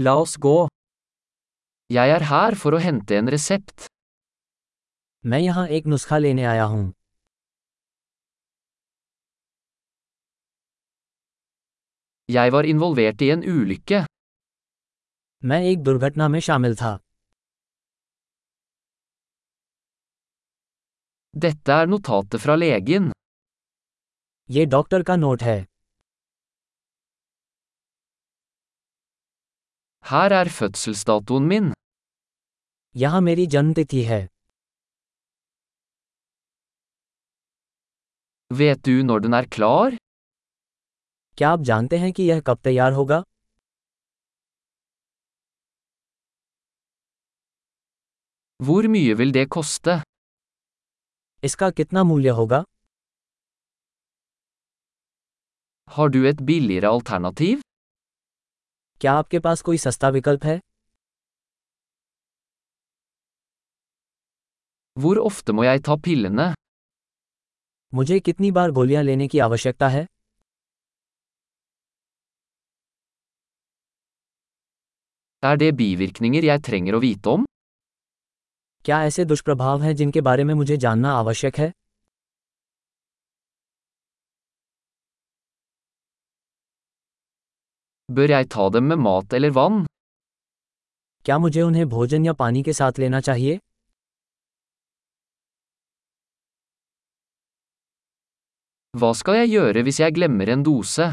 La oss gå. Jeg er her for å hente en resept. मैं यहाँ एक नुस्खा लेने आया हूँ Jeg var involvert i en ulykke. मैं एक दुर्घटना में शामिल था Dette er notatet fra legen. ये डॉक्टर का नोट है Her er fødselsdatoen min. यहाँ मेरी जन्मतिथि है Vet du når den er klar? क्या आप जानते हैं कि यह कब तैयार होगा Hvor mye vil det koste? इसका कितना मूल्य होगा Har du et billigere alternativ? क्या आपके पास कोई सस्ता विकल्प है Hvor ofte må jeg ta pillene? मुझे कितनी बार गोलियाँ लेने की आवश्यकता है Er det bivirkninger jeg trenger å vite om? क्या ऐसे दुष्प्रभाव हैं जिनके बारे में मुझे जानना आवश्यक है Bør jeg ta dem med mat eller vann? क्या मुझे उन्हें भोजन या पानी के साथ लेना चाहिए Hva skal jeg gjøre hvis jeg glemmer en dose?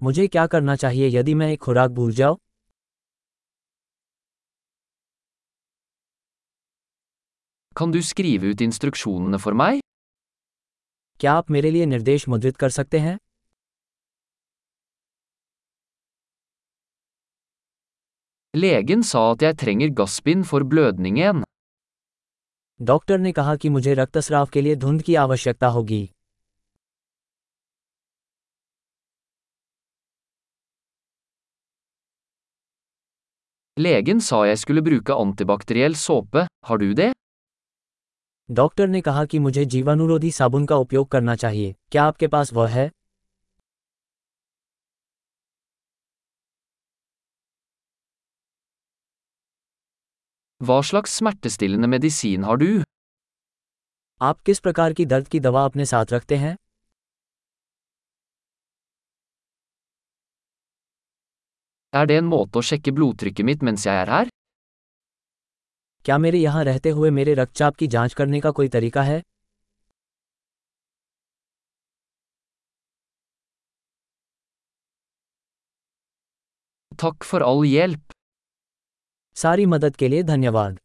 मुझे क्या करना चाहिए यदि मैं एक खुराक भूल जाऊँ Kan du skrive ut instruksjonene for meg? क्या आप मेरे लिए निर्देश मुद्रित कर सकते हैं Legen sa at jeg trenger gassbind for blødningen. Doctor ने कहा कि मुझे रक्तस्राव के लिए धुंध की आवश्यकता होगी Legen sa jeg skulle bruke antibakteriell såpe, har du det? Doctor ने कहा कि मुझे जीवाणुरोधी साबुन का उपयोग करना चाहिए क्या आपके पास वह है Hva slags smertestillende medisin har du? आप किस प्रकार की दर्द की दवा अपने साथ रखते हैं Er det en måte å sjekke blodtrykket mitt mens jeg er her? क्या मेरे यहाँ रहते हुए मेरे रक्तचाप की जाँच करने का कोई तरीका है Takk for all hjelp. सारी मदद के लिए धन्यवाद।